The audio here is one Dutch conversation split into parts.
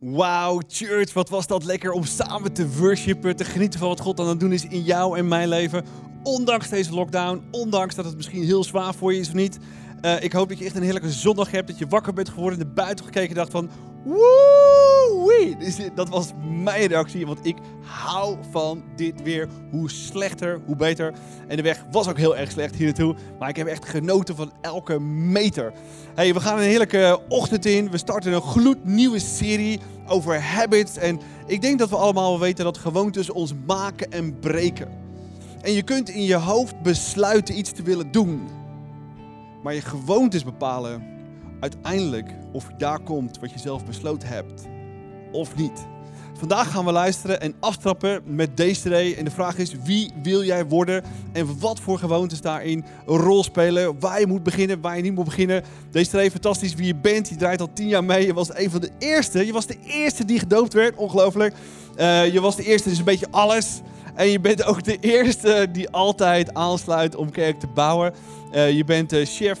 Wauw, church, wat was dat lekker om samen te worshipen, te genieten van wat God aan het doen is in jou en mijn leven. Ondanks deze lockdown, ondanks dat het misschien heel zwaar voor je is of niet. Uh, ik hoop dat je echt een heerlijke zondag hebt, dat je wakker bent geworden, naar buiten gekeken en dacht van... Woe! Dat was mijn reactie, want ik hou van dit weer. Hoe slechter, hoe beter. En de weg was ook heel erg slecht hier naartoe, maar ik heb echt genoten van elke meter. Hey, we gaan een heerlijke ochtend in. We starten een gloednieuwe serie over habits. En ik denk dat we allemaal weten dat gewoontes ons maken en breken. En je kunt in je hoofd besluiten iets te willen doen. Maar je gewoontes bepalen uiteindelijk of je daar komt wat je zelf besloten hebt of niet. Vandaag gaan we luisteren en aftrappen met Desiree. En de vraag is, wie wil jij worden? En wat voor gewoontes daarin een rol spelen? Waar je moet beginnen, waar je niet moet beginnen. Desiree, fantastisch wie je bent. Je draait al tien jaar mee. Je was een van de eerste. Je was de eerste die gedoopt werd. Ongelooflijk. Uh, je was de eerste, dus een beetje alles. En je bent ook de eerste die altijd aansluit om kerk te bouwen. Uh, je bent uh, chef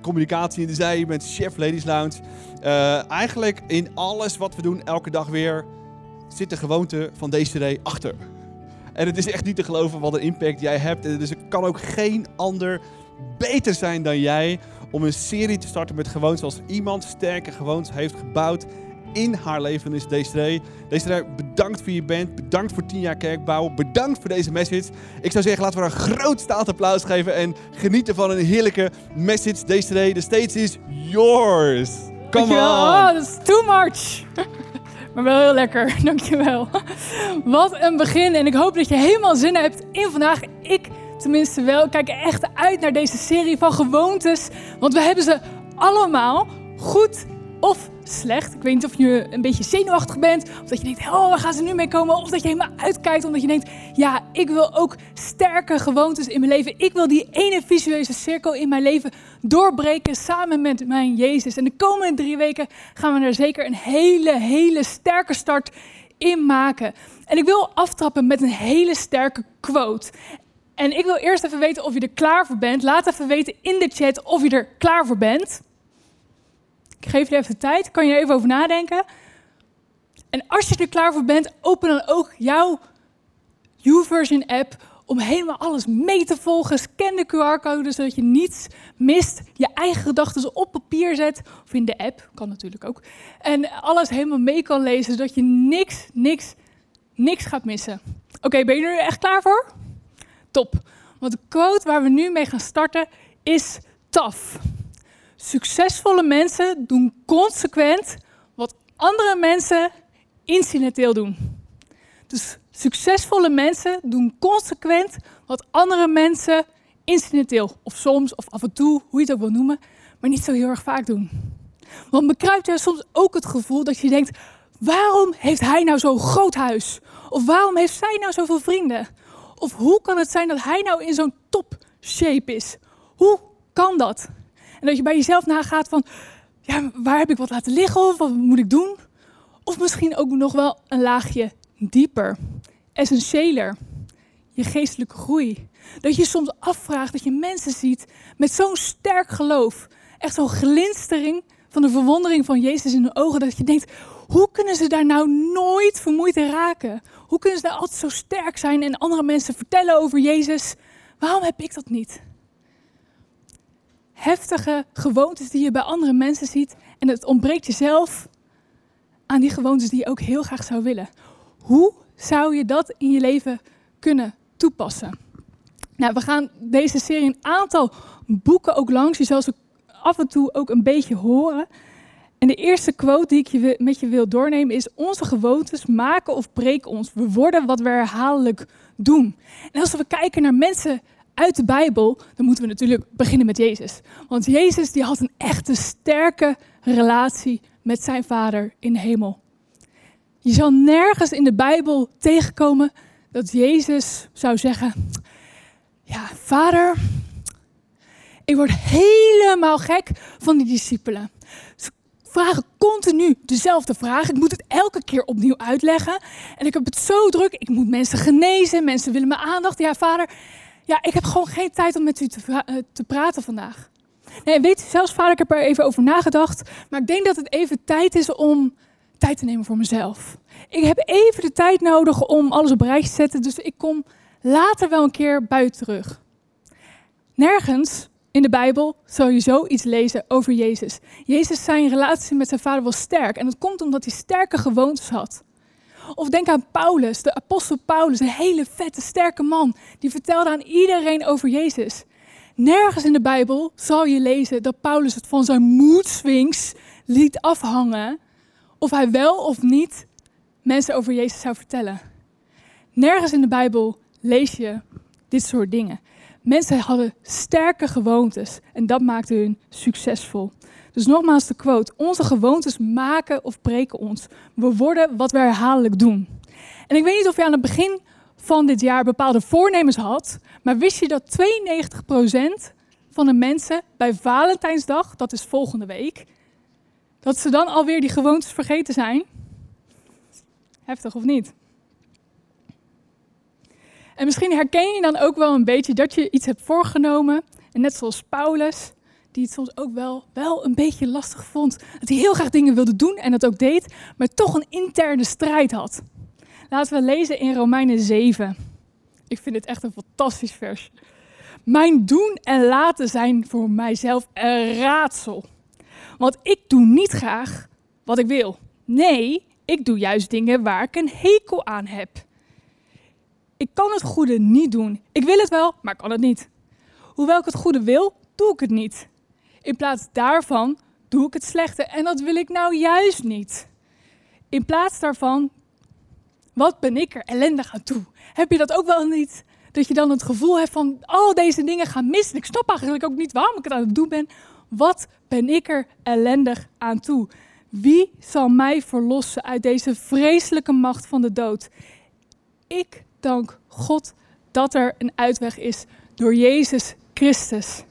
communicatie in de zij. Je bent chef Ladies Lounge. Uh, eigenlijk in alles wat we doen, elke dag weer, zit de gewoonte van deze achter. En het is echt niet te geloven wat een impact jij hebt. Dus er kan ook geen ander beter zijn dan jij om een serie te starten met gewoontes zoals iemand sterke gewoontes heeft gebouwd in haar leven is Desiree. Desiree, bedankt voor je bent. Bedankt voor 10 jaar kerkbouw. Bedankt voor deze message. Ik zou zeggen, laten we een groot staand applaus geven en genieten van een heerlijke message. Desiree, de stage is yours. Come on. Oh, dat is too much. Maar wel heel lekker, dankjewel. Wat een begin en ik hoop dat je helemaal zin hebt in vandaag. Ik tenminste wel. Ik kijk echt uit naar deze serie van gewoontes. Want we hebben ze allemaal goed of slecht. Ik weet niet of je een beetje zenuwachtig bent. Of dat je denkt, oh, waar gaan ze nu mee komen? Of dat je helemaal uitkijkt omdat je denkt, ja, ik wil ook sterke gewoontes in mijn leven. Ik wil die ene visuele cirkel in mijn leven doorbreken samen met mijn Jezus. En de komende drie weken gaan we er zeker een hele, hele sterke start in maken. En ik wil aftrappen met een hele sterke quote. En ik wil eerst even weten of je er klaar voor bent. Laat even weten in de chat of je er klaar voor bent. Ik geef je even de tijd, kan je er even over nadenken. En als je er klaar voor bent, open dan ook jouw YouVersion app om helemaal alles mee te volgen. Scan de QR-code zodat je niets mist. Je eigen gedachten op papier zet, of in de app, kan natuurlijk ook. En alles helemaal mee kan lezen, zodat je niks, niks, niks gaat missen. Oké, ben je er echt klaar voor? Top. Want de quote waar we nu mee gaan starten is TAF. Succesvolle mensen doen consequent wat andere mensen incidenteel doen. Dus succesvolle mensen doen consequent wat andere mensen incidenteel, of soms, of af en toe, hoe je het ook wil noemen, maar niet zo heel erg vaak doen. Want bekruipt er soms ook het gevoel dat je denkt: waarom heeft hij nou zo'n groot huis? Of waarom heeft zij nou zoveel vrienden? Of hoe kan het zijn dat hij nou in zo'n top shape is? Hoe kan dat? En dat je bij jezelf nagaat van, ja, waar heb ik wat laten liggen of wat moet ik doen? Of misschien ook nog wel een laagje dieper, essentiëler, je geestelijke groei. Dat je soms afvraagt dat je mensen ziet met zo'n sterk geloof, echt zo'n glinstering van de verwondering van Jezus in de ogen, dat je denkt, hoe kunnen ze daar nou nooit vermoeid in raken? Hoe kunnen ze daar altijd zo sterk zijn en andere mensen vertellen over Jezus? Waarom heb ik dat niet? Heftige gewoontes die je bij andere mensen ziet. En het ontbreekt jezelf aan die gewoontes die je ook heel graag zou willen. Hoe zou je dat in je leven kunnen toepassen? Nou, we gaan deze serie een aantal boeken ook langs. Je zal ze af en toe ook een beetje horen. En de eerste quote die ik je met je wil doornemen is: Onze gewoontes maken of breken ons. We worden wat we herhaaldelijk doen. En als we kijken naar mensen uit de Bijbel, dan moeten we natuurlijk beginnen met Jezus. Want Jezus die had een echte sterke relatie met zijn Vader in de hemel. Je zal nergens in de Bijbel tegenkomen dat Jezus zou zeggen: Ja, Vader, ik word helemaal gek van die discipelen. Ze vragen continu dezelfde vraag. Ik moet het elke keer opnieuw uitleggen. En ik heb het zo druk. Ik moet mensen genezen. Mensen willen mijn aandacht. Ja, vader, ja, ik heb gewoon geen tijd om met u te, uh, te praten vandaag. Nee, weet u zelfs, vader, ik heb er even over nagedacht. Maar ik denk dat het even tijd is om tijd te nemen voor mezelf. Ik heb even de tijd nodig om alles op rij te zetten, dus ik kom later wel een keer buiten terug. Nergens in de Bijbel zal je zoiets lezen over Jezus. Jezus zijn relatie met zijn vader was sterk en dat komt omdat hij sterke gewoontes had. Of denk aan Paulus, de apostel Paulus, een hele vette, sterke man. Die vertelde aan iedereen over Jezus. Nergens in de Bijbel zal je lezen dat Paulus het van zijn moedswings liet afhangen of hij wel of niet mensen over Jezus zou vertellen. Nergens in de Bijbel lees je dit soort dingen. Mensen hadden sterke gewoontes en dat maakte hun succesvol. Dus nogmaals de quote: Onze gewoontes maken of breken ons. We worden wat we herhaaldelijk doen. En ik weet niet of je aan het begin van dit jaar bepaalde voornemens had, maar wist je dat 92% van de mensen bij Valentijnsdag, dat is volgende week, dat ze dan alweer die gewoontes vergeten zijn? Heftig of niet? En misschien herken je dan ook wel een beetje dat je iets hebt voorgenomen. En net zoals Paulus, die het soms ook wel, wel een beetje lastig vond. Dat hij heel graag dingen wilde doen en dat ook deed, maar toch een interne strijd had. Laten we lezen in Romeinen 7. Ik vind dit echt een fantastisch vers. Mijn doen en laten zijn voor mijzelf een raadsel. Want ik doe niet graag wat ik wil. Nee, ik doe juist dingen waar ik een hekel aan heb. Ik kan het goede niet doen. Ik wil het wel, maar kan het niet. Hoewel ik het goede wil, doe ik het niet. In plaats daarvan doe ik het slechte en dat wil ik nou juist niet. In plaats daarvan, wat ben ik er ellendig aan toe? Heb je dat ook wel niet? Dat je dan het gevoel hebt van al deze dingen gaan mis. Ik snap eigenlijk ook niet waarom ik het aan het doen ben. Wat ben ik er ellendig aan toe? Wie zal mij verlossen uit deze vreselijke macht van de dood? Ik dank God dat er een uitweg is door Jezus Christus.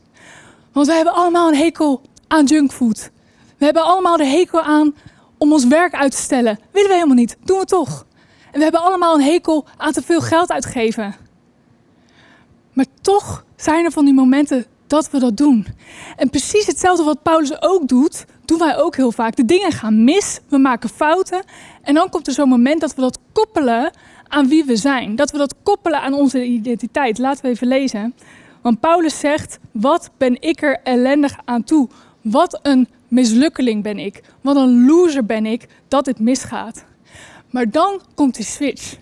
Want we hebben allemaal een hekel aan junkfood. We hebben allemaal de hekel aan om ons werk uit te stellen. Willen we helemaal niet, doen we toch. En we hebben allemaal een hekel aan te veel geld uitgeven. Maar toch zijn er van die momenten dat we dat doen. En precies hetzelfde wat Paulus ook doet, doen wij ook heel vaak. De dingen gaan mis, we maken fouten. En dan komt er zo'n moment dat we dat koppelen aan wie we zijn. Dat we dat koppelen aan onze identiteit. Laten we even lezen. Want Paulus zegt: Wat ben ik er ellendig aan toe? Wat een mislukkeling ben ik. Wat een loser ben ik dat het misgaat. Maar dan komt die switch.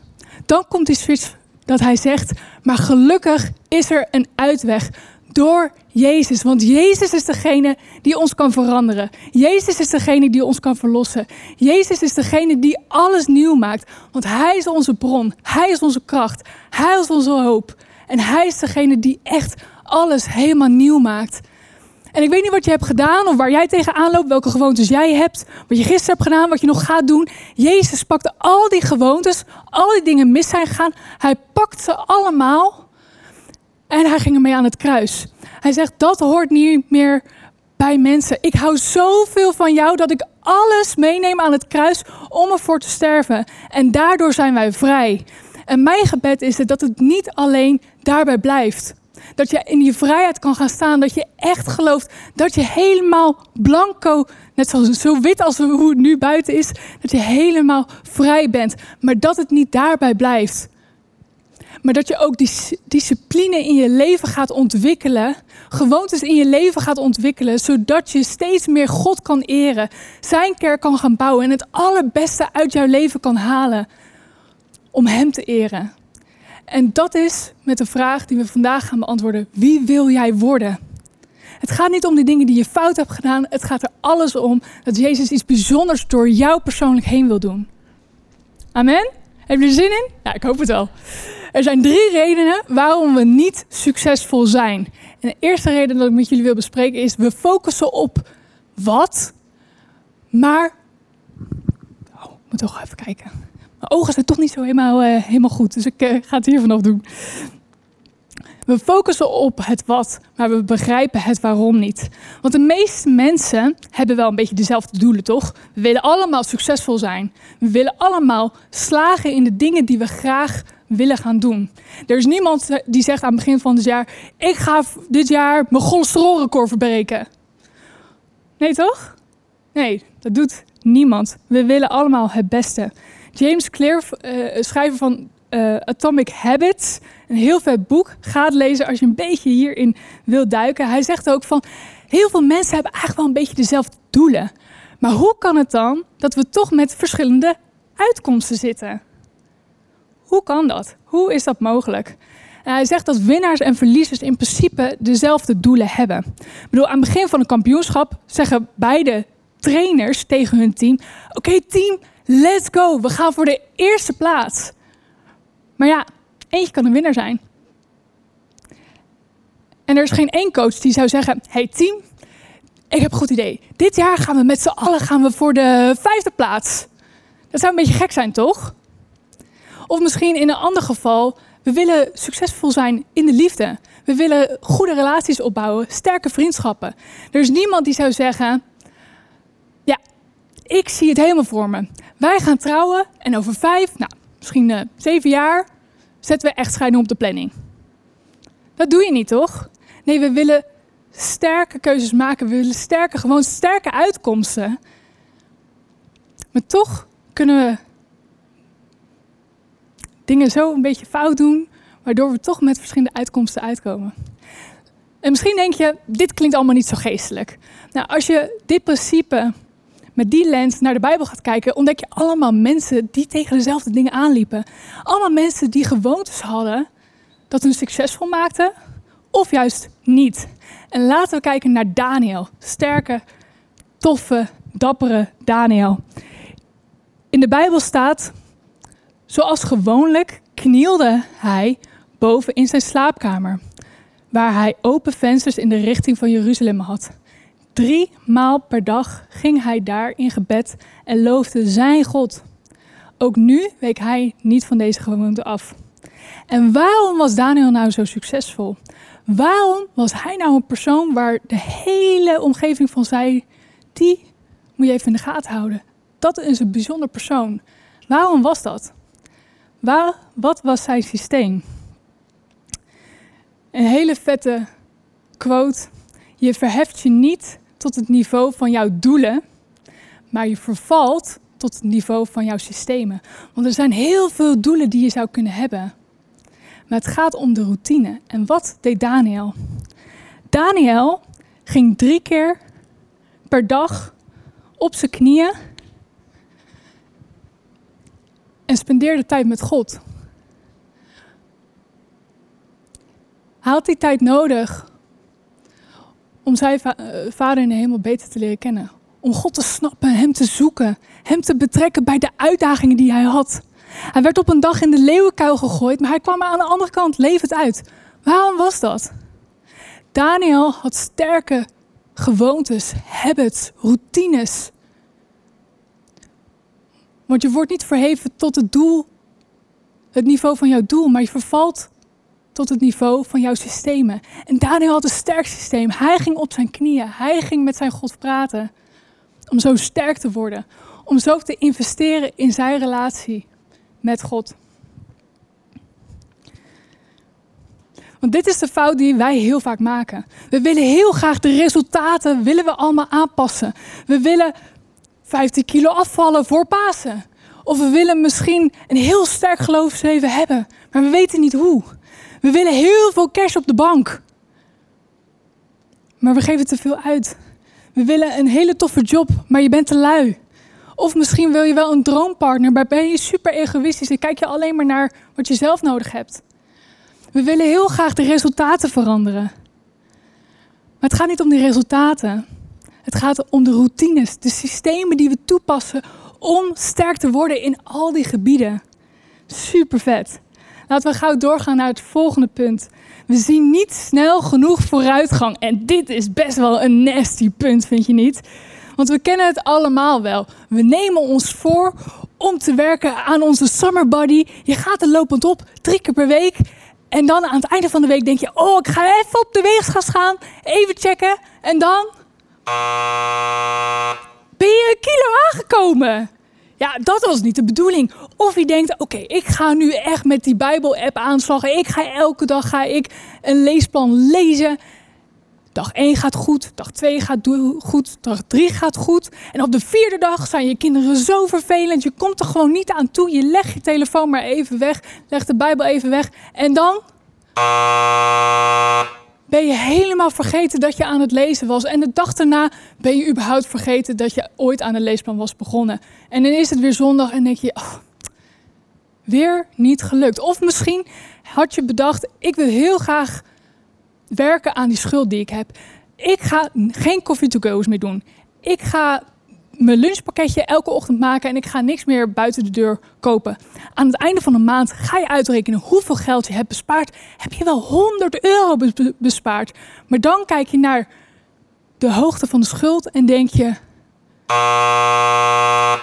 Dan komt die switch dat hij zegt: Maar gelukkig is er een uitweg door Jezus. Want Jezus is degene die ons kan veranderen. Jezus is degene die ons kan verlossen. Jezus is degene die alles nieuw maakt. Want Hij is onze bron. Hij is onze kracht. Hij is onze hoop. En Hij is degene die echt alles helemaal nieuw maakt. En ik weet niet wat je hebt gedaan of waar jij tegenaan loopt, welke gewoontes jij hebt, wat je gisteren hebt gedaan, wat je nog gaat doen. Jezus pakte al die gewoontes, al die dingen mis zijn gegaan. Hij pakt ze allemaal en hij ging ermee aan het kruis. Hij zegt, dat hoort niet meer bij mensen. Ik hou zoveel van jou dat ik alles meeneem aan het kruis om ervoor te sterven. En daardoor zijn wij vrij. En mijn gebed is dat het niet alleen daarbij blijft. Dat je in die vrijheid kan gaan staan. Dat je echt gelooft dat je helemaal blanco, net zoals zo wit als hoe het nu buiten is, dat je helemaal vrij bent. Maar dat het niet daarbij blijft. Maar dat je ook die discipline in je leven gaat ontwikkelen. Gewoontes in je leven gaat ontwikkelen. Zodat je steeds meer God kan eren. Zijn kerk kan gaan bouwen. En het allerbeste uit jouw leven kan halen. Om Hem te eren. En dat is met de vraag die we vandaag gaan beantwoorden. Wie wil jij worden? Het gaat niet om de dingen die je fout hebt gedaan. Het gaat er alles om dat Jezus iets bijzonders door jou persoonlijk heen wil doen. Amen? Heb je er zin in? Ja, ik hoop het wel. Er zijn drie redenen waarom we niet succesvol zijn. En de eerste reden dat ik met jullie wil bespreken is: we focussen op wat, maar. Oh, ik moet toch even kijken. Mijn ogen zijn toch niet zo helemaal, uh, helemaal goed, dus ik uh, ga het hier vanaf doen. We focussen op het wat, maar we begrijpen het waarom niet. Want de meeste mensen hebben wel een beetje dezelfde doelen, toch? We willen allemaal succesvol zijn. We willen allemaal slagen in de dingen die we graag willen gaan doen. Er is niemand die zegt aan het begin van het jaar: Ik ga dit jaar mijn cholesterolrecord verbreken. Nee, toch? Nee, dat doet niemand. We willen allemaal het beste. James Clear, uh, schrijver van uh, Atomic Habits, een heel vet boek. Ga het lezen als je een beetje hierin wilt duiken. Hij zegt ook van, heel veel mensen hebben eigenlijk wel een beetje dezelfde doelen. Maar hoe kan het dan dat we toch met verschillende uitkomsten zitten? Hoe kan dat? Hoe is dat mogelijk? hij zegt dat winnaars en verliezers in principe dezelfde doelen hebben. Ik bedoel, aan het begin van een kampioenschap zeggen beide trainers tegen hun team: Oké, team, let's go. We gaan voor de eerste plaats. Maar ja, eentje kan een winnaar zijn. En er is geen één coach die zou zeggen: Hey team, ik heb een goed idee. Dit jaar gaan we met z'n allen gaan we voor de vijfde plaats. Dat zou een beetje gek zijn, toch? Of misschien in een ander geval, we willen succesvol zijn in de liefde. We willen goede relaties opbouwen, sterke vriendschappen. Er is niemand die zou zeggen: Ja, ik zie het helemaal voor me. Wij gaan trouwen en over vijf, nou, misschien uh, zeven jaar, zetten we echtscheiding op de planning. Dat doe je niet, toch? Nee, we willen sterke keuzes maken. We willen sterke, gewoon sterke uitkomsten. Maar toch kunnen we dingen zo een beetje fout doen, waardoor we toch met verschillende uitkomsten uitkomen. En misschien denk je, dit klinkt allemaal niet zo geestelijk. Nou, als je dit principe met die lens naar de Bijbel gaat kijken, ontdek je allemaal mensen die tegen dezelfde dingen aanliepen. Allemaal mensen die gewoontes hadden dat hun succesvol maakten, of juist niet. En laten we kijken naar Daniel. Sterke, toffe, dappere Daniel. In de Bijbel staat, zoals gewoonlijk knielde hij boven in zijn slaapkamer, waar hij open vensters in de richting van Jeruzalem had. Drie maal per dag ging hij daar in gebed en loofde zijn God. Ook nu week hij niet van deze gewoonte af. En waarom was Daniel nou zo succesvol? Waarom was hij nou een persoon waar de hele omgeving van zei: die moet je even in de gaten houden? Dat is een bijzonder persoon. Waarom was dat? Wat was zijn systeem? Een hele vette quote. Je verheft je niet tot het niveau van jouw doelen, maar je vervalt tot het niveau van jouw systemen. Want er zijn heel veel doelen die je zou kunnen hebben. Maar het gaat om de routine. En wat deed Daniel? Daniel ging drie keer per dag op zijn knieën en spendeerde tijd met God. Hij had die tijd nodig om zijn eh, vader in de hemel beter te leren kennen. Om God te snappen, hem te zoeken, hem te betrekken bij de uitdagingen die hij had. Hij werd op een dag in de leeuwenkuil gegooid, maar hij kwam aan de andere kant levend uit. Waarom was dat? Daniel had sterke gewoontes, habits, routines. Want je wordt niet verheven tot het doel, het niveau van jouw doel, maar je vervalt tot het niveau van jouw systemen. En Daniel had een sterk systeem. Hij ging op zijn knieën. Hij ging met zijn God praten. Om zo sterk te worden. Om zo te investeren in zijn relatie met God. Want dit is de fout die wij heel vaak maken. We willen heel graag de resultaten willen we allemaal aanpassen. We willen 15 kilo afvallen voor Pasen. Of we willen misschien een heel sterk geloofsleven hebben, maar we weten niet hoe. We willen heel veel cash op de bank. Maar we geven te veel uit. We willen een hele toffe job, maar je bent te lui. Of misschien wil je wel een droompartner, maar ben je super egoïstisch en kijk je alleen maar naar wat je zelf nodig hebt. We willen heel graag de resultaten veranderen. Maar het gaat niet om die resultaten. Het gaat om de routines, de systemen die we toepassen om sterk te worden in al die gebieden. Super vet. Laten we gauw doorgaan naar het volgende punt. We zien niet snel genoeg vooruitgang. En dit is best wel een nasty punt, vind je niet? Want we kennen het allemaal wel. We nemen ons voor om te werken aan onze summer body. Je gaat er lopend op, drie keer per week. En dan aan het einde van de week denk je: Oh, ik ga even op de weegschaal gaan. Even checken. En dan. Ben je een kilo aangekomen? Ja, dat was niet de bedoeling. Of je denkt, oké, ik ga nu echt met die Bijbel-app aanslagen. Ik ga elke dag ga ik een leesplan lezen. Dag 1 gaat goed, dag 2 gaat goed, dag 3 gaat goed. En op de vierde dag zijn je kinderen zo vervelend. Je komt er gewoon niet aan toe. Je legt je telefoon maar even weg, legt de Bijbel even weg. En dan ben je helemaal vergeten dat je aan het lezen was. En de dag daarna ben je überhaupt vergeten dat je ooit aan de leesplan was begonnen. En dan is het weer zondag en denk je, oh, weer niet gelukt. Of misschien had je bedacht, ik wil heel graag werken aan die schuld die ik heb. Ik ga geen coffee to go's meer doen. Ik ga mijn lunchpakketje elke ochtend maken en ik ga niks meer buiten de deur kopen. Aan het einde van de maand ga je uitrekenen hoeveel geld je hebt bespaard. Heb je wel 100 euro bespaard. Maar dan kijk je naar de hoogte van de schuld en denk je: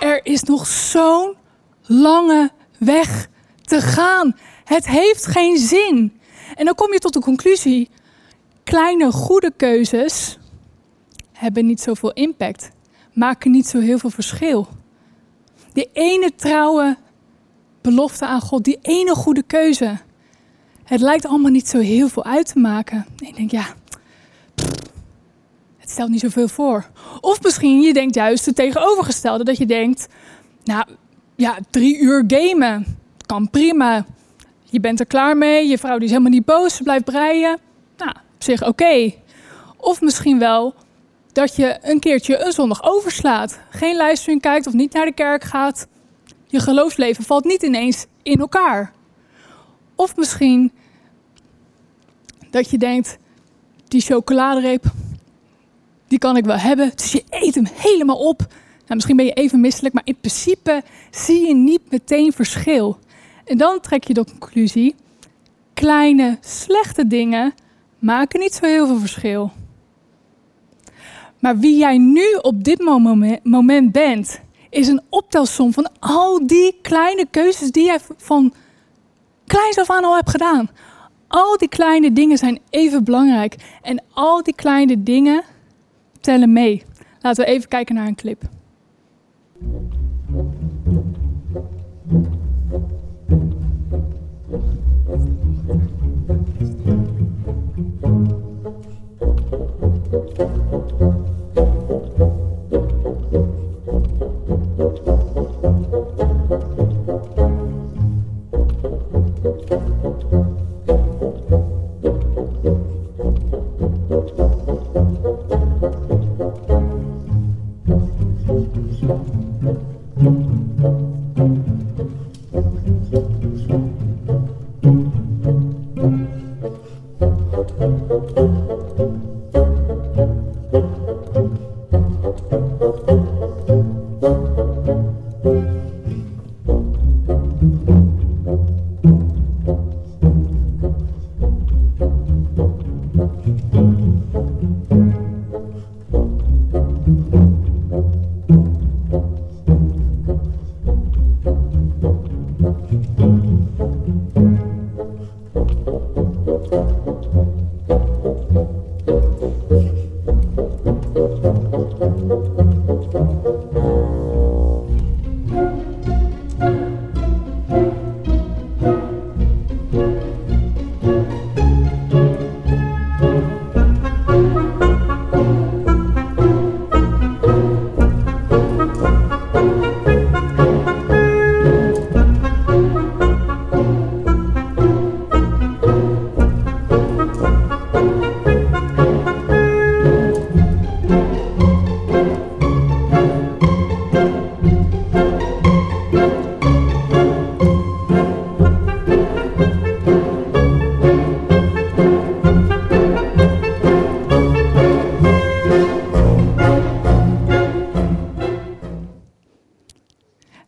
er is nog zo'n lange weg te gaan. Het heeft geen zin. En dan kom je tot de conclusie: kleine goede keuzes hebben niet zoveel impact, maken niet zo heel veel verschil. Die ene trouwe belofte aan God, die ene goede keuze. Het lijkt allemaal niet zo heel veel uit te maken. ik denk, ja, het stelt niet zoveel voor. Of misschien je denkt juist het tegenovergestelde, dat je denkt, nou ja, drie uur gamen kan prima. Je bent er klaar mee, je vrouw die is helemaal niet boos, ze blijft breien. Nou, op zich oké. Of misschien wel dat je een keertje een zondag overslaat. Geen livestream kijkt of niet naar de kerk gaat. Je geloofsleven valt niet ineens in elkaar. Of misschien dat je denkt, die chocoladereep, die kan ik wel hebben. Dus je eet hem helemaal op. Nou, misschien ben je even misselijk, maar in principe zie je niet meteen verschil. En dan trek je de conclusie: kleine, slechte dingen maken niet zo heel veel verschil. Maar wie jij nu op dit moment bent, is een optelsom van al die kleine keuzes die jij van kleins af aan al hebt gedaan. Al die kleine dingen zijn even belangrijk. En al die kleine dingen tellen mee. Laten we even kijken naar een clip.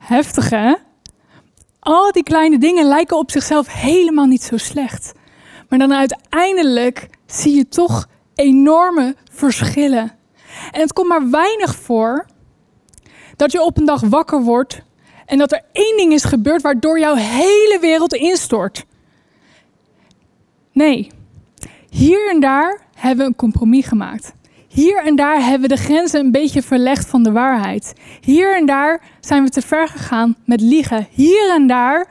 Heftig hè? Al die kleine dingen lijken op zichzelf helemaal niet zo slecht. Maar dan uiteindelijk zie je toch enorme verschillen. En het komt maar weinig voor dat je op een dag wakker wordt en dat er één ding is gebeurd waardoor jouw hele wereld instort. Nee, hier en daar hebben we een compromis gemaakt. Hier en daar hebben we de grenzen een beetje verlegd van de waarheid. Hier en daar zijn we te ver gegaan met liegen. Hier en daar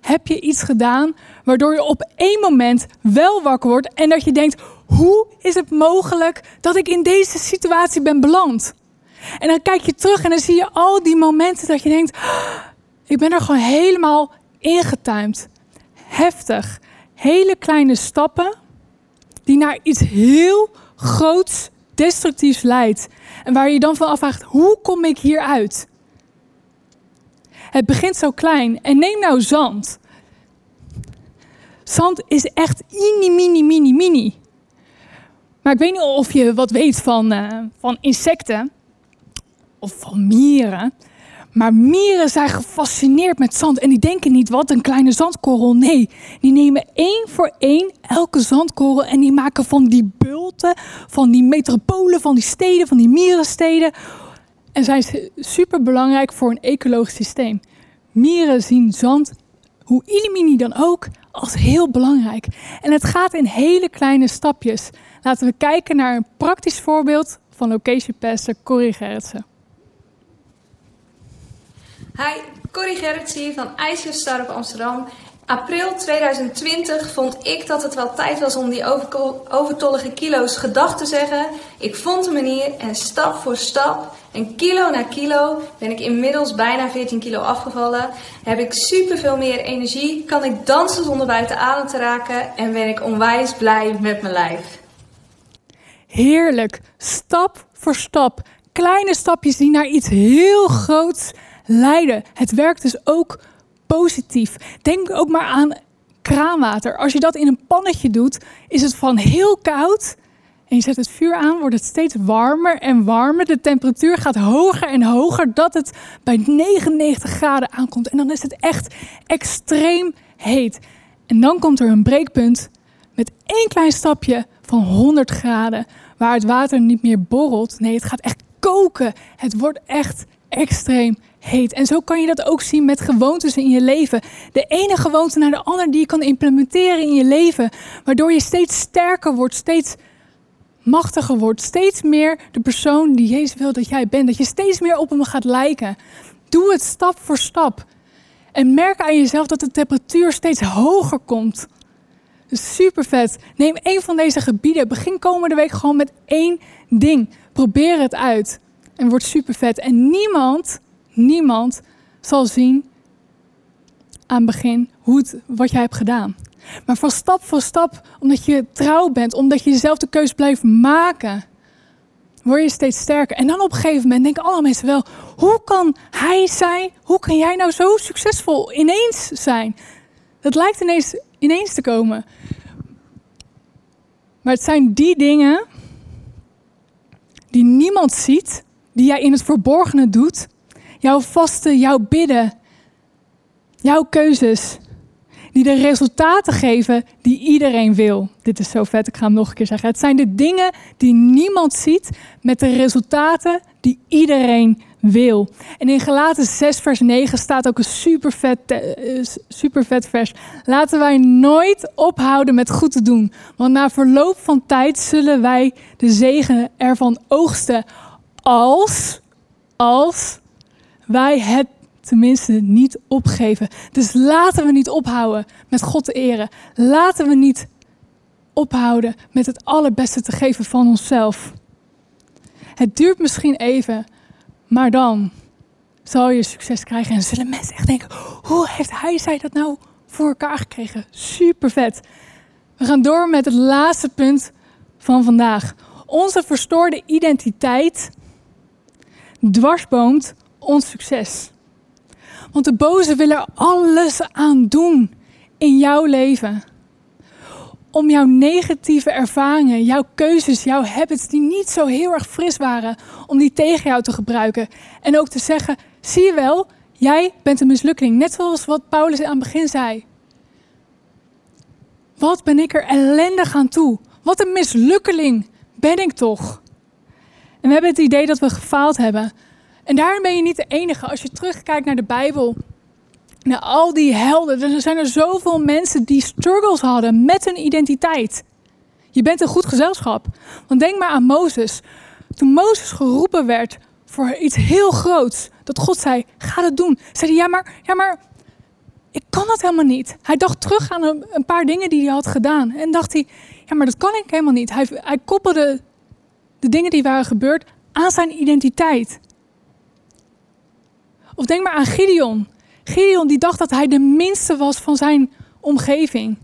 heb je iets gedaan waardoor je op één moment wel wakker wordt en dat je denkt: hoe is het mogelijk dat ik in deze situatie ben beland? En dan kijk je terug en dan zie je al die momenten dat je denkt: "Ah, ik ben er gewoon helemaal ingetuimd. Heftig. Hele kleine stappen die naar iets heel groots, destructiefs leidt. En waar je je dan van afvraagt: hoe kom ik hieruit? Het begint zo klein. En neem nou zand. Zand is echt mini, mini, mini, mini. Maar ik weet niet of je wat weet van, eh, van insecten of van mieren. Maar mieren zijn gefascineerd met zand en die denken niet wat een kleine zandkorrel. Nee, die nemen één voor één elke zandkorrel en die maken van die bulten, van die metropolen, van die steden, van die mierensteden. En zijn super belangrijk voor een ecologisch systeem. Mieren zien zand, hoe illimini dan ook, als heel belangrijk. En het gaat in hele kleine stapjes. Laten we kijken naar een praktisch voorbeeld van location pastor Corrie. Hi, Corrie Gerrits hier van IJsjerstar op Amsterdam. April 2020 vond ik dat het wel tijd was om die overtollige kilo's gedag te zeggen. Ik vond een manier en stap voor stap en kilo na kilo ben ik inmiddels bijna 14 kilo afgevallen. Heb ik superveel meer energie, kan ik dansen zonder buiten adem te raken en ben ik onwijs blij met mijn lijf. Heerlijk, stap voor stap. Kleine stapjes die naar iets heel groots leiden. Het werkt dus ook positief. Denk ook maar aan kraanwater. Als je dat in een pannetje doet, is het van heel koud. En je zet het vuur aan, wordt het steeds warmer en warmer. De temperatuur gaat hoger en hoger, dat het bij 99 graden aankomt. En dan is het echt extreem heet. En dan komt er een breekpunt met één klein stapje van 100 graden, waar het water niet meer borrelt. Nee, het gaat echt koken. Het wordt echt extreem heet. En zo kan je dat ook zien met gewoontes in je leven. De ene gewoonte naar de andere die je kan implementeren in je leven, waardoor je steeds sterker wordt, steeds machtiger wordt, steeds meer de persoon die Jezus wil dat jij bent, dat je steeds meer op hem gaat lijken. Doe het stap voor stap. En merk aan jezelf dat de temperatuur steeds hoger komt. Super vet. Neem één van deze gebieden. Begin komende week gewoon met één ding. Probeer het uit. En wordt super vet. En niemand, niemand zal zien aan het begin hoe het, wat jij hebt gedaan. Maar van stap voor stap, omdat je trouw bent, omdat je jezelf de keus blijft maken, word je steeds sterker. En dan op een gegeven moment denken alle mensen wel, hoe kan hij zijn? Hoe kan jij nou zo succesvol ineens zijn? Dat lijkt ineens, ineens te komen. Maar het zijn die dingen die niemand ziet, die jij in het verborgene doet. Jouw vasten, jouw bidden, jouw keuzes, die de resultaten geven die iedereen wil. Dit is zo vet, ik ga hem nog een keer zeggen. Het zijn de dingen die niemand ziet met de resultaten die iedereen wil. En in Galaten 6 vers 9 staat ook een super vet, eh, super vet vers. Laten wij nooit ophouden met goed te doen. Want na verloop van tijd zullen wij de zegen ervan oogsten. Als, als wij het tenminste niet opgeven. Dus laten we niet ophouden met God te eren. Laten we niet ophouden met het allerbeste te geven van onszelf. Het duurt misschien even, maar dan zal je succes krijgen en zullen mensen echt denken: hoe heeft hij, zij dat nou voor elkaar gekregen? Super vet. We gaan door met het laatste punt van vandaag. Onze verstoorde identiteit dwarsboomt ons succes. Want de boze wil er alles aan doen in jouw leven. Om jouw negatieve ervaringen, jouw keuzes, jouw habits die niet zo heel erg fris waren, om die tegen jou te gebruiken. En ook te zeggen, zie je wel, jij bent een mislukking. Net zoals wat Paulus aan het begin zei. Wat ben ik er ellendig aan toe? Wat een mislukkeling ben ik toch? En we hebben het idee dat we gefaald hebben. En daarom ben je niet de enige. Als je terugkijkt naar de Bijbel, naar al die helden, er zijn er zoveel mensen die struggles hadden met hun identiteit. Je bent een goed gezelschap. Want denk maar aan Mozes. Toen Mozes geroepen werd voor iets heel groots, dat God zei: ga dat doen. Zei hij: ja maar, ja, maar ik kan dat helemaal niet. Hij dacht terug aan een, paar dingen die hij had gedaan. En dacht hij, ja, maar dat kan ik helemaal niet. Hij, hij koppelde de dingen die waren gebeurd aan zijn identiteit. Of denk maar aan Gideon. Gideon die dacht dat hij de minste was van zijn omgeving.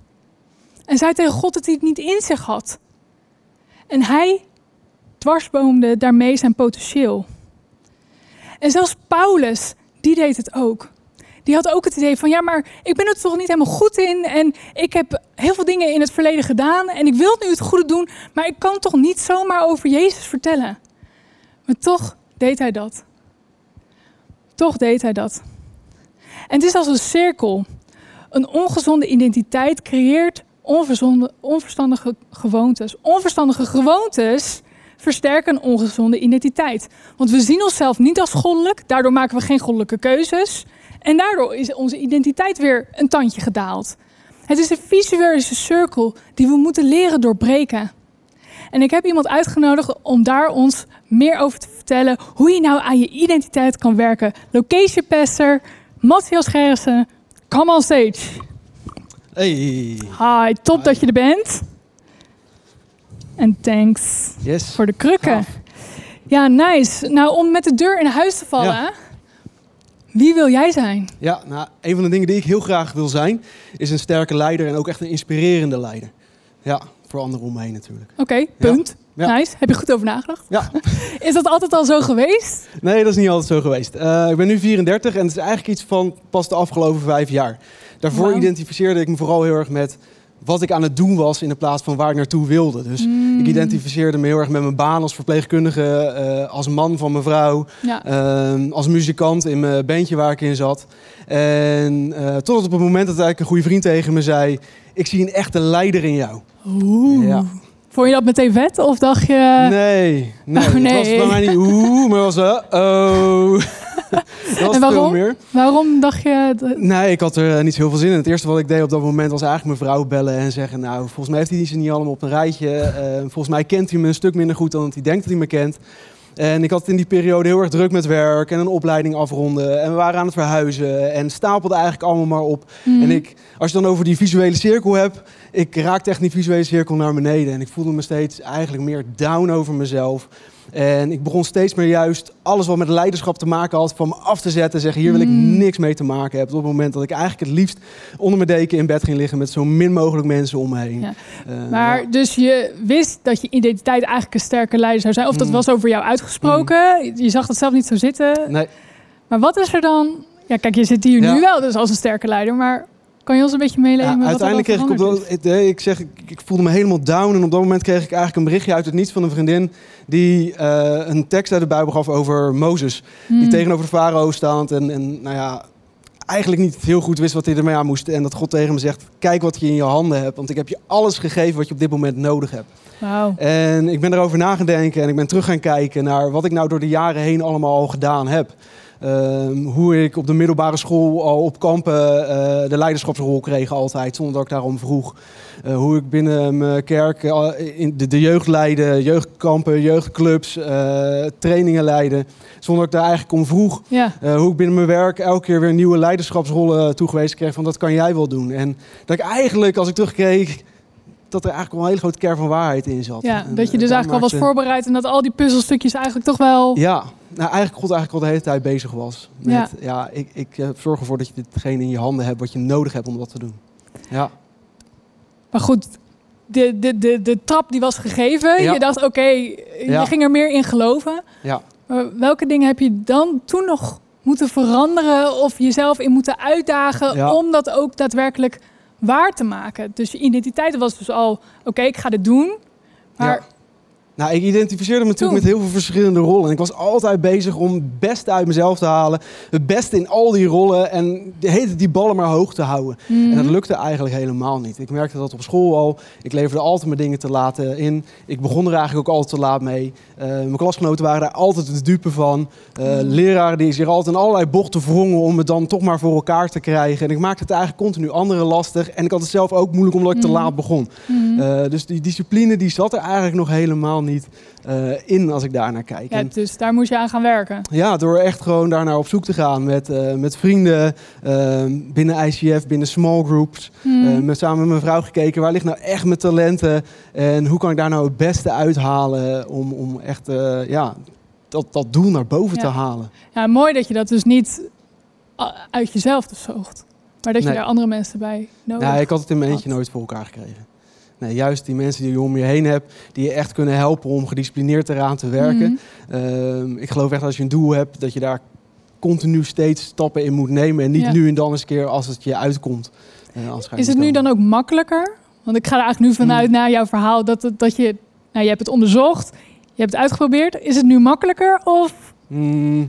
En zei tegen God dat hij het niet in zich had. En hij dwarsboomde daarmee zijn potentieel. En zelfs Paulus, die deed het ook. Die had ook het idee van, ja, maar ik ben er toch niet helemaal goed in. En ik heb heel veel dingen in het verleden gedaan. En ik wil nu het goede doen. Maar ik kan toch niet zomaar over Jezus vertellen. Maar toch deed hij dat. Toch deed hij dat. En het is als een cirkel. Een ongezonde identiteit creëert onverstandige gewoontes. Onverstandige gewoontes versterken een ongezonde identiteit. Want we zien onszelf niet als goddelijk, daardoor maken we geen goddelijke keuzes. En daardoor is onze identiteit weer een tandje gedaald. Het is een visuele cirkel die we moeten leren doorbreken. En ik heb iemand uitgenodigd om daar ons meer over te vertellen hoe je nou aan je identiteit kan werken. Location Pastor, Matthias Gerritsen, come on stage. Hey. Hi, top dat je er bent. En thanks Yes. voor de krukken. Gaaf. Ja, nice. Nou, om met de deur in huis te vallen, Ja. Wie wil jij zijn? Ja, nou, een van de dingen die ik heel graag wil zijn, is een sterke leider en ook echt een inspirerende leider. Ja, voor anderen om me heen natuurlijk. Oké, punt. Ja. Nice. Heb je goed over nagedacht? Ja, Is dat altijd al zo geweest? nee, dat is niet altijd zo geweest. Eh, ik ben nu 34 en het is eigenlijk iets van pas de afgelopen vijf jaar. Daarvoor identificeerde ik me vooral heel erg met wat ik aan het doen was in de plaats van waar ik naartoe wilde. Dus Hmm. ik identificeerde me heel erg met mijn baan als verpleegkundige, eh, als man van mijn vrouw. Ja. Ehm, als muzikant in mijn bandje waar ik in zat. En eh, tot op het moment dat eigenlijk een goede vriend tegen me zei... ik zie een echte leider in jou. Oeh. Ja. Vond je dat meteen vet? Of dacht je... nee, nee, Oh, het nee. was bij mij niet oeh, maar het was uh, oh. En waarom? meer. Waarom dacht je... dat- Nee, ik had er eh, niet zo heel veel zin in. Het eerste wat ik deed op dat moment was eigenlijk mijn vrouw bellen en zeggen... nou, volgens mij heeft hij ze niet allemaal op een rijtje. Eh, volgens mij kent hij me een stuk minder goed dan dat hij denkt dat hij me kent. En ik had in die periode heel erg druk met werk en een opleiding afronden. En we waren aan het verhuizen en stapelde eigenlijk allemaal maar op. Hmm. En ik, als je dan over die visuele cirkel hebt, ik raakte echt die visuele cirkel naar beneden. En ik voelde me steeds eigenlijk meer down over mezelf. En ik begon steeds meer juist alles wat met leiderschap te maken had van me af te zetten. Zeggen, hier wil ik Mm. niks mee te maken hebben. Op het moment dat ik eigenlijk het liefst onder mijn deken in bed ging liggen met zo min mogelijk mensen om me heen. Ja. Eh, Maar ja. dus je wist dat je identiteit eigenlijk een sterke leider zou zijn. Of dat Mm. was over jou uitgesproken. Je zag dat zelf niet zo zitten. Nee, Maar wat is er dan... Ja, kijk, je zit hier Ja. nu wel dus als een sterke leider. Maar kan je ons een beetje meeleven Ja, uiteindelijk kreeg ik op veranderd dat, ik, ik zeg, ik, ik voelde me helemaal down. En op dat moment kreeg ik eigenlijk een berichtje uit het niets van een vriendin. Die eh, een tekst uit de Bijbel gaf over Mozes. is? Hmm. Die tegenover de farao staand. En, en nou ja, eigenlijk niet heel goed wist wat hij ermee aan moest. En dat God tegen me zegt, kijk wat je in je handen hebt. Want ik heb je alles gegeven wat je op dit moment nodig hebt. Wauw. En ik ben erover na gaan denken en ik ben terug gaan kijken naar wat ik nou door de jaren heen allemaal al gedaan heb. Ehm, hoe ik op de middelbare school al op kampen eh, de leiderschapsrol kreeg altijd, zonder dat ik daarom vroeg. Eh, hoe ik binnen mijn kerk eh, in de, de jeugd leidde, jeugdkampen, jeugdclubs, eh, trainingen leidde, zonder dat ik daar eigenlijk om vroeg. Ja. Eh, hoe ik binnen mijn werk elke keer weer nieuwe leiderschapsrollen toegewezen kreeg van dat kan jij wel doen. En dat ik eigenlijk, als ik terugkeek, dat er eigenlijk wel een hele grote kern van waarheid in zat. ja, En, dat je eh, dus eigenlijk al was voorbereid en dat al die puzzelstukjes eigenlijk toch wel... Ja, nou eigenlijk God eigenlijk al de hele tijd bezig was. Met, Ja. ja. ik, ik eh, zorg ervoor dat je ditgene in je handen hebt wat je nodig hebt om dat te doen. Ja, Maar goed, de, de, de, de trap die was gegeven. Ja. Je dacht, oké, je Ja. ging er meer in geloven. ja. Maar welke dingen heb je dan toen nog moeten veranderen of jezelf in moeten uitdagen Ja. om dat ook daadwerkelijk waar te maken? Dus je identiteit was dus al, oké, ik ga dit doen. Maar Ja. Nou, ik identificeerde me natuurlijk met heel veel verschillende rollen. En ik was altijd bezig om het beste uit mezelf te halen. Het beste in al die rollen. En de hele die ballen maar hoog te houden. Mhm. En dat lukte eigenlijk helemaal niet. Ik merkte dat op school al. Ik leverde altijd mijn dingen te laat in. Ik begon er eigenlijk ook altijd te laat mee. Eh, mijn klasgenoten waren daar altijd de dupe van. Eh, Mm. Leraren die zich altijd in allerlei bochten wrongen om het dan toch maar voor elkaar te krijgen. En ik maakte het eigenlijk continu anderen lastig. En ik had het zelf ook moeilijk omdat ik te Mm. laat begon. Mhm. Eh, dus die discipline die zat er eigenlijk nog helemaal helemaal niet eh, in als ik daar naar kijk. Ja, dus daar moest je aan gaan werken. ja, door echt gewoon daarnaar op zoek te gaan met, eh, met vrienden, eh, binnen ICF, binnen small groups. Hmm. Met, samen met mijn vrouw gekeken, waar ligt nou echt mijn talenten? En hoe kan ik daar nou het beste uithalen om, om echt ja, dat, dat doel naar boven Ja. te halen? Ja, mooi dat je dat dus niet uit jezelf dus zocht. Maar dat je Nee. daar andere mensen bij nodig Nou, ik had het in mijn eentje nooit voor elkaar gekregen. Nee, juist die mensen die je om je heen hebt, die je echt kunnen helpen om gedisciplineerd eraan te werken. Mhm. Ehm, ik geloof echt dat als je een doel hebt, dat je daar continu steeds stappen in moet nemen. En niet Ja. nu en dan eens een keer als het je uitkomt. Eh, Is het nu dan ook makkelijker? Want ik ga er eigenlijk nu vanuit Hmm. na jouw verhaal dat, het- dat je, nou, je hebt het onderzocht, je hebt het uitgeprobeerd. Is het nu makkelijker of Mm,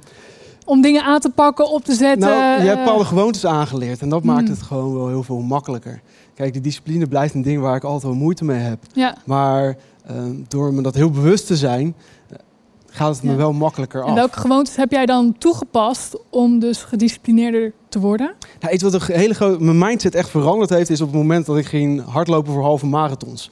om dingen aan te pakken, op te zetten? nou, je hebt eh, bepaalde gewoontes aangeleerd en dat maakt Hmm. het gewoon wel heel veel makkelijker. Kijk, die discipline blijft een ding waar ik altijd wel moeite mee heb. Ja, Maar ehm, door me dat heel bewust te zijn, eh, gaat het me wel makkelijker af. en welke gewoontes heb jij dan toegepast om dus gedisciplineerder te worden? Nou, iets wat een hele grote, mijn mindset echt veranderd heeft, is op het moment dat ik ging hardlopen voor halve marathons.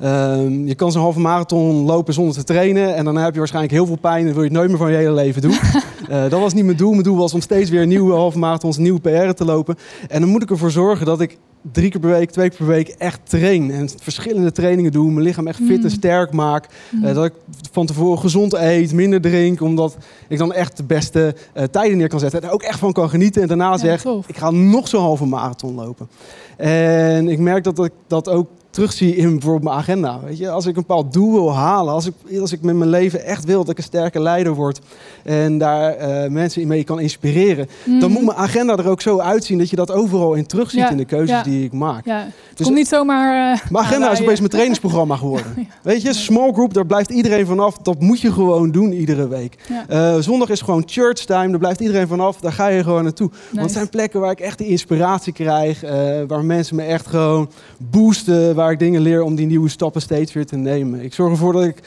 Ehm, je kan zo'n halve marathon lopen zonder te trainen en dan heb je waarschijnlijk heel veel pijn en wil je het nooit meer van je hele leven doen. Eh, dat was niet mijn doel. Mijn doel was om steeds weer nieuwe halve marathons, nieuwe PR te lopen. En dan moet ik ervoor zorgen dat ik drie keer per week, twee keer per week echt train. En verschillende trainingen doe, mijn lichaam echt fit Mm. en sterk maak. Eh, dat ik van tevoren gezond eet, minder drink, omdat ik dan echt de beste eh, tijden neer kan zetten. En er ook echt van kan genieten. En daarna Ja, zeg, tof. ik ga nog zo'n halve marathon lopen. En ik merk dat ik dat ook terugzie in bijvoorbeeld mijn agenda. Weet je? Als ik een bepaald doel wil halen, als ik, als ik met mijn leven echt wil dat ik een sterke leider word en daar eh, mensen in mee kan inspireren, dan Mhm. moet mijn agenda er ook zo uitzien dat je dat overal in terugziet Ja, in de keuzes ja. die ik maak. Ja, het Dus- komt niet zomaar... eh, Mijn agenda is opeens mijn trainingsprogramma geworden. Weet je, small group, daar blijft iedereen vanaf. Dat moet je gewoon doen iedere week. Eh, zondag is gewoon church time, daar blijft iedereen vanaf. Daar ga je gewoon naartoe. Want het zijn plekken waar ik echt die inspiratie krijg. waar mensen me echt gewoon boosten. Waar ik dingen leer om die nieuwe stappen steeds weer te nemen. Ik zorg ervoor dat ik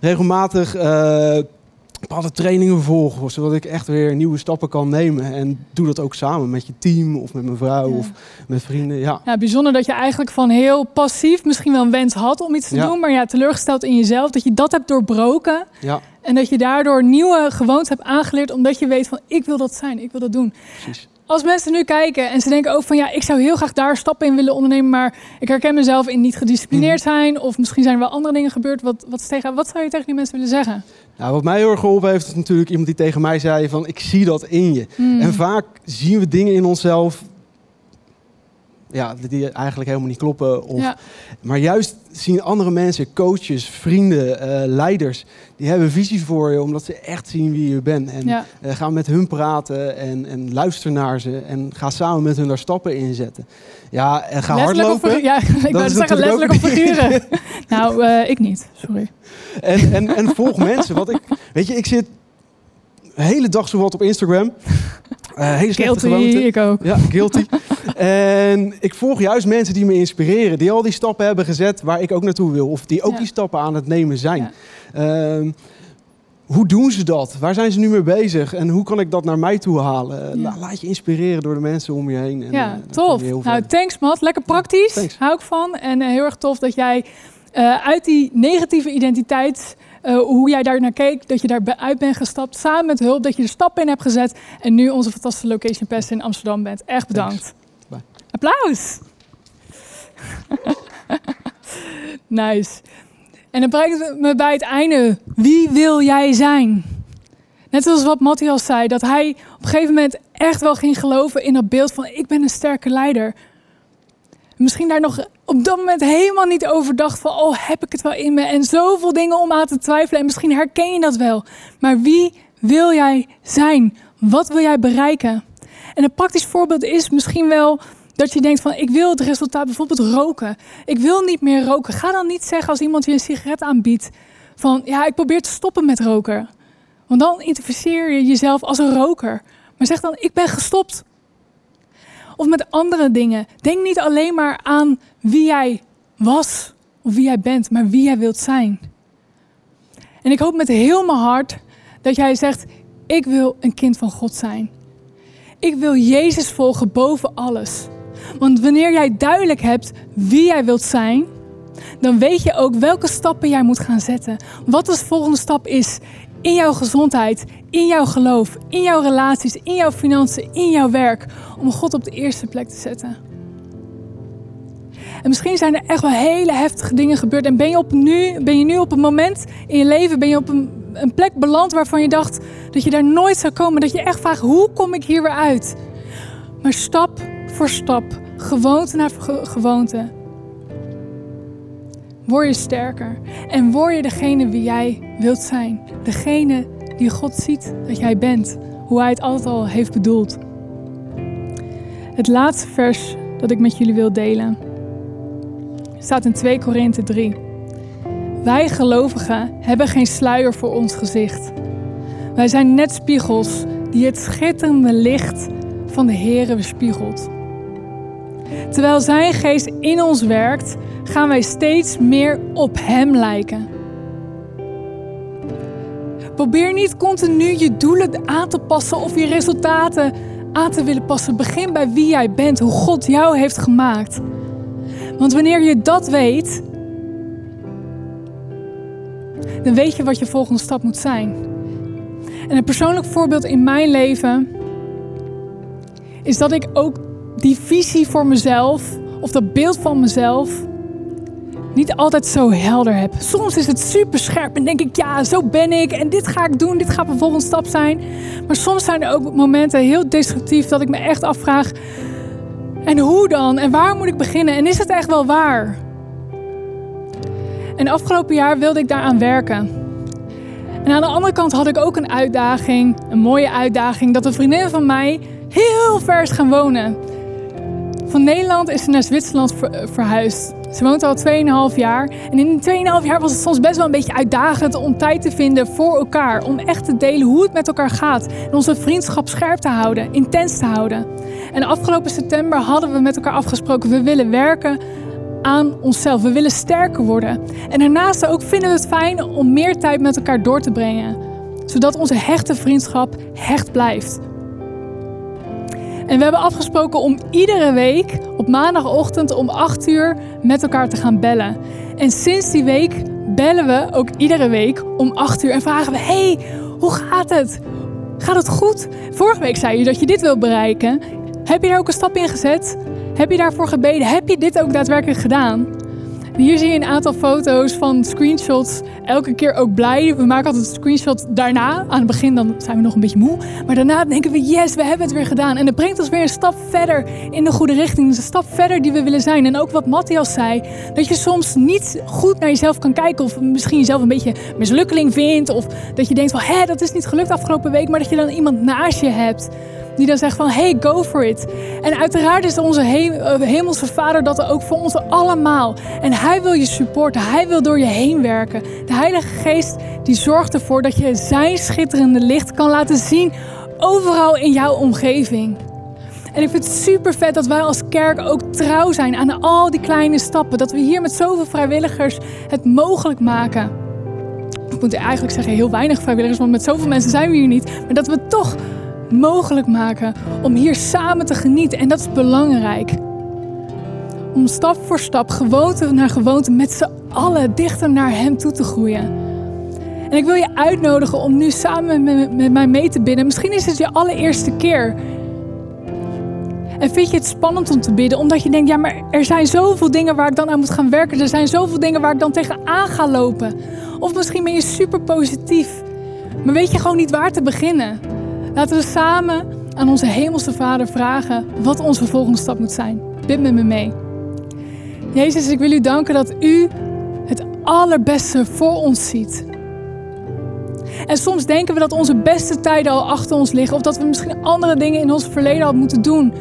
regelmatig eh, bepaalde trainingen volg. Zodat ik echt weer nieuwe stappen kan nemen. En doe dat ook samen met je team of met mijn vrouw Ja. of met vrienden. Ja. Ja, bijzonder dat je eigenlijk van heel passief misschien wel een wens had om iets te Ja. doen, maar ja, teleurgesteld in jezelf, dat je dat hebt doorbroken ja, en dat je daardoor nieuwe gewoontes hebt aangeleerd, omdat je weet van ik wil dat zijn, ik wil dat doen. precies. Als mensen nu kijken en ze denken ook van ja, ik zou heel graag daar stappen in willen ondernemen, maar ik herken mezelf in niet gedisciplineerd Mhm. zijn of misschien zijn er wel andere dingen gebeurd. Wat, wat, tegen, wat zou je tegen die mensen willen zeggen? Nou, wat mij heel erg geholpen heeft, is natuurlijk iemand die tegen mij zei van ik zie dat in je. Hmm. En vaak zien we dingen in onszelf ja, die eigenlijk helemaal niet kloppen. Of, ja, Maar juist zien andere mensen, coaches, vrienden, eh, leiders, die hebben visies voor je omdat ze echt zien wie je bent. En ja. eh, ga met hun praten en, en luister naar ze en ga samen met hun daar stappen in zetten. Ja, en ga Letterlijk hardlopen. figuur- Ja, ik wou zeggen letterlijk niet- figuren. nou, eh, ik niet. Sorry. En, en, en volg mensen. Wat ik, weet je, ik zit de hele dag zo wat op Instagram. Eh hele slechte Guilty, gewoonte. ik ook. Ja, guilty. en ik volg juist mensen die me inspireren. Die al die stappen hebben gezet waar ik ook naartoe wil. Of die ook Ja. die stappen aan het nemen zijn. Ja. Ehm, hoe doen ze dat? Waar zijn ze nu mee bezig? En hoe kan ik dat naar mij toe halen? Ja. Laat je inspireren door de mensen om je heen. En, eh, Ja, kom tof. heel Nou, thanks Matt. Lekker praktisch. Thanks. Hou ik van. En eh, heel erg tof dat jij eh, uit die negatieve identiteit, eh, hoe jij daar naar keek, dat je daar uit bent gestapt, samen met hulp, dat je er stappen in hebt gezet en nu onze fantastische location pest in Amsterdam bent. Echt bedankt. Applaus. nice. En dan brengt het me bij het einde. Wie wil jij zijn? Net zoals wat Matthias zei, dat hij op een gegeven moment echt wel ging geloven in dat beeld van ik ben een sterke leider. Misschien daar nog op dat moment helemaal niet over dacht van oh heb ik het wel in me en zoveel dingen om aan te twijfelen en misschien herken je dat wel. Maar wie wil jij zijn? Wat wil jij bereiken? En een praktisch voorbeeld is misschien wel dat je denkt van ik wil het resultaat bijvoorbeeld roken. Ik wil niet meer roken. Ga dan niet zeggen als iemand je een sigaret aanbiedt van ja ik probeer te stoppen met roken. Want dan identificeer je jezelf als een roker. Maar zeg dan, ik ben gestopt. Of met andere dingen. Denk niet alleen maar aan wie jij was of wie jij bent, maar wie jij wilt zijn. En ik hoop met heel mijn hart dat jij zegt, ik wil een kind van God zijn. Ik wil Jezus volgen boven alles. Want wanneer jij duidelijk hebt wie jij wilt zijn, dan weet je ook welke stappen jij moet gaan zetten. Wat de volgende stap is in jouw gezondheid, in jouw geloof, in jouw relaties, in jouw financiën, in jouw werk. Om God op de eerste plek te zetten. En misschien zijn er echt wel hele heftige dingen gebeurd. En ben je, op nu, ben je nu op een moment in je leven, ben je op een, plek beland waarvan je dacht dat je daar nooit zou komen. Dat je echt vraagt, hoe kom ik hier weer uit? Maar stap voor stap, gewoonte naar gewoonte, word je sterker. En word je degene wie jij wilt zijn. Degene die God ziet dat jij bent. Hoe hij het altijd al heeft bedoeld. Het laatste vers dat ik met jullie wil delen staat in 2 Korinthe 3. Wij gelovigen hebben geen sluier voor ons gezicht. Wij zijn net spiegels die het schitterende licht van de Here weerspiegelt. Terwijl Zijn geest in ons werkt, gaan wij steeds meer op Hem lijken. Probeer niet continu je doelen aan te passen of je resultaten aan te willen passen. Begin bij wie jij bent, hoe God jou heeft gemaakt. Want wanneer je dat weet, dan weet je wat je volgende stap moet zijn. En een persoonlijk voorbeeld in mijn leven is dat ik ook die visie voor mezelf, of dat beeld van mezelf, niet altijd zo helder heb. Soms is het super scherp en denk ik, ja, zo ben ik en dit ga ik doen, dit gaat mijn volgende stap zijn. Maar soms zijn er ook momenten heel destructief dat ik me echt afvraag, en hoe dan? En waar moet ik beginnen? En is het echt wel waar? En afgelopen jaar wilde ik daaraan werken. En aan de andere kant had ik ook een uitdaging, een mooie uitdaging, dat een vriendin van mij heel ver is gaan wonen. Van Nederland is ze naar Zwitserland verhuisd. Ze woont al 2,5 jaar. En in die 2,5 jaar was het soms best wel een beetje uitdagend om tijd te vinden voor elkaar. Om echt te delen hoe het met elkaar gaat. En onze vriendschap scherp te houden, intens te houden. En afgelopen september hadden we met elkaar afgesproken, we willen werken aan onszelf. We willen sterker worden. En daarnaast ook vinden we het fijn om meer tijd met elkaar door te brengen. Zodat onze hechte vriendschap hecht blijft. En we hebben afgesproken om iedere week op maandagochtend om 8 uur met elkaar te gaan bellen. En sinds die week bellen we ook iedere week om 8 uur en vragen we: Hey, hoe gaat het? Gaat het goed? Vorige week zei je dat je dit wil bereiken. Heb je daar ook een stap in gezet? Heb je daarvoor gebeden? Heb je dit ook daadwerkelijk gedaan? Hier zie je een aantal foto's van screenshots. Elke keer ook blij. We maken altijd een screenshot daarna. Aan het begin dan zijn we nog een beetje moe. Maar daarna denken we, yes, we hebben het weer gedaan. En dat brengt ons weer een stap verder in de goede richting. Dus een stap verder die we willen zijn. En ook wat Matthias zei. Dat je soms niet goed naar jezelf kan kijken. Of misschien jezelf een beetje mislukkeling vindt. Of dat je denkt van, hé, dat is niet gelukt afgelopen week. Maar dat je dan iemand naast je hebt die dan zegt van hey, go for it. En uiteraard is onze eh, hemelse vader dat ook voor ons allemaal. En hij wil je supporten, hij wil door je heen werken. De Heilige Geest die zorgt ervoor dat je zijn schitterende licht kan laten zien overal in jouw omgeving. En ik vind het super vet dat wij als kerk ook trouw zijn aan al die kleine stappen. Dat we hier met zoveel vrijwilligers het mogelijk maken. Ik moet eigenlijk zeggen heel weinig vrijwilligers, want met zoveel mensen zijn we hier niet. Maar dat we toch mogelijk maken om hier samen te genieten. En dat is belangrijk. Om stap voor stap, gewoonte naar gewoonte, met z'n allen dichter naar Hem toe te groeien. En ik wil je uitnodigen om nu samen met, met mij mee te bidden. Misschien is het je allereerste keer. En vind je het spannend om te bidden, omdat je denkt, ja, maar er zijn zoveel dingen waar ik dan aan moet gaan werken. Er zijn zoveel dingen waar ik dan tegenaan ga lopen. Of misschien ben je super positief, maar weet je gewoon niet waar te beginnen. Laten we samen aan onze Hemelse Vader vragen wat onze volgende stap moet zijn. Bid met me mee. Jezus, ik wil u danken dat u het allerbeste voor ons ziet. En soms denken we dat onze beste tijden al achter ons liggen of dat we misschien andere dingen in ons verleden hadden moeten doen.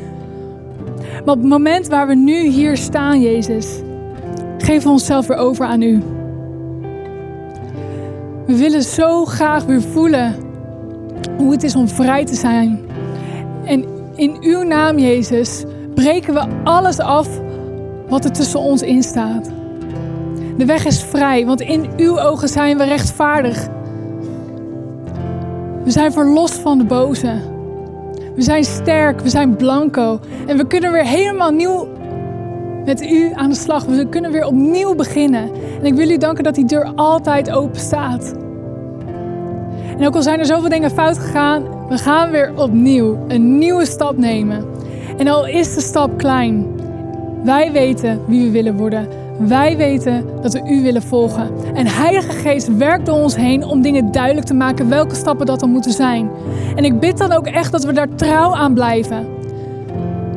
Maar op het moment waar we nu hier staan, Jezus, geven we onszelf weer over aan u. We willen zo graag weer voelen hoe het is om vrij te zijn. En in uw naam, Jezus, breken we alles af wat er tussen ons in staat. De weg is vrij, want in uw ogen zijn we rechtvaardig. We zijn verlost van de boze. We zijn sterk, we zijn blanco. En we kunnen weer helemaal nieuw met u aan de slag. We kunnen weer opnieuw beginnen. En ik wil u danken dat die deur altijd open staat. En ook al zijn er zoveel dingen fout gegaan, we gaan weer opnieuw een nieuwe stap nemen. En al is de stap klein, wij weten wie we willen worden. Wij weten dat we u willen volgen. En Heilige Geest werkt door ons heen om dingen duidelijk te maken welke stappen dat dan moeten zijn. En ik bid dan ook echt dat we daar trouw aan blijven.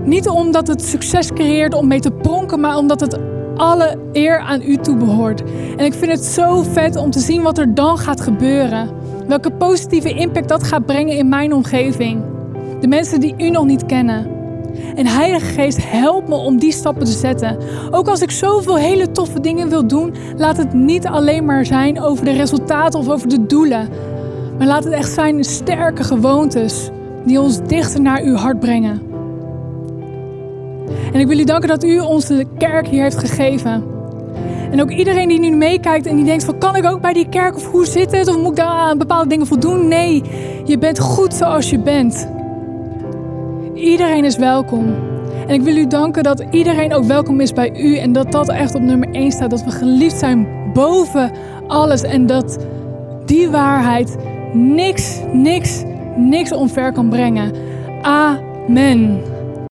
Niet omdat het succes creëert om mee te pronken, maar omdat het alle eer aan u toebehoort. En ik vind het zo vet om te zien wat er dan gaat gebeuren. Welke positieve impact dat gaat brengen in mijn omgeving. De mensen die u nog niet kennen. En Heilige Geest, help me om die stappen te zetten. Ook als ik zoveel hele toffe dingen wil doen, laat het niet alleen maar zijn over de resultaten of over de doelen. Maar laat het echt zijn sterke gewoontes die ons dichter naar uw hart brengen. En ik wil u danken dat u ons de kerk hier heeft gegeven. En ook iedereen die nu meekijkt en die denkt van kan ik ook bij die kerk of hoe zit het of moet ik daar aan bepaalde dingen voldoen? Nee, je bent goed zoals je bent. Iedereen is welkom. En ik wil u danken dat iedereen ook welkom is bij u en dat dat echt op nummer 1 staat. Dat we geliefd zijn boven alles en dat die waarheid niks, niks, niks omver kan brengen. Amen.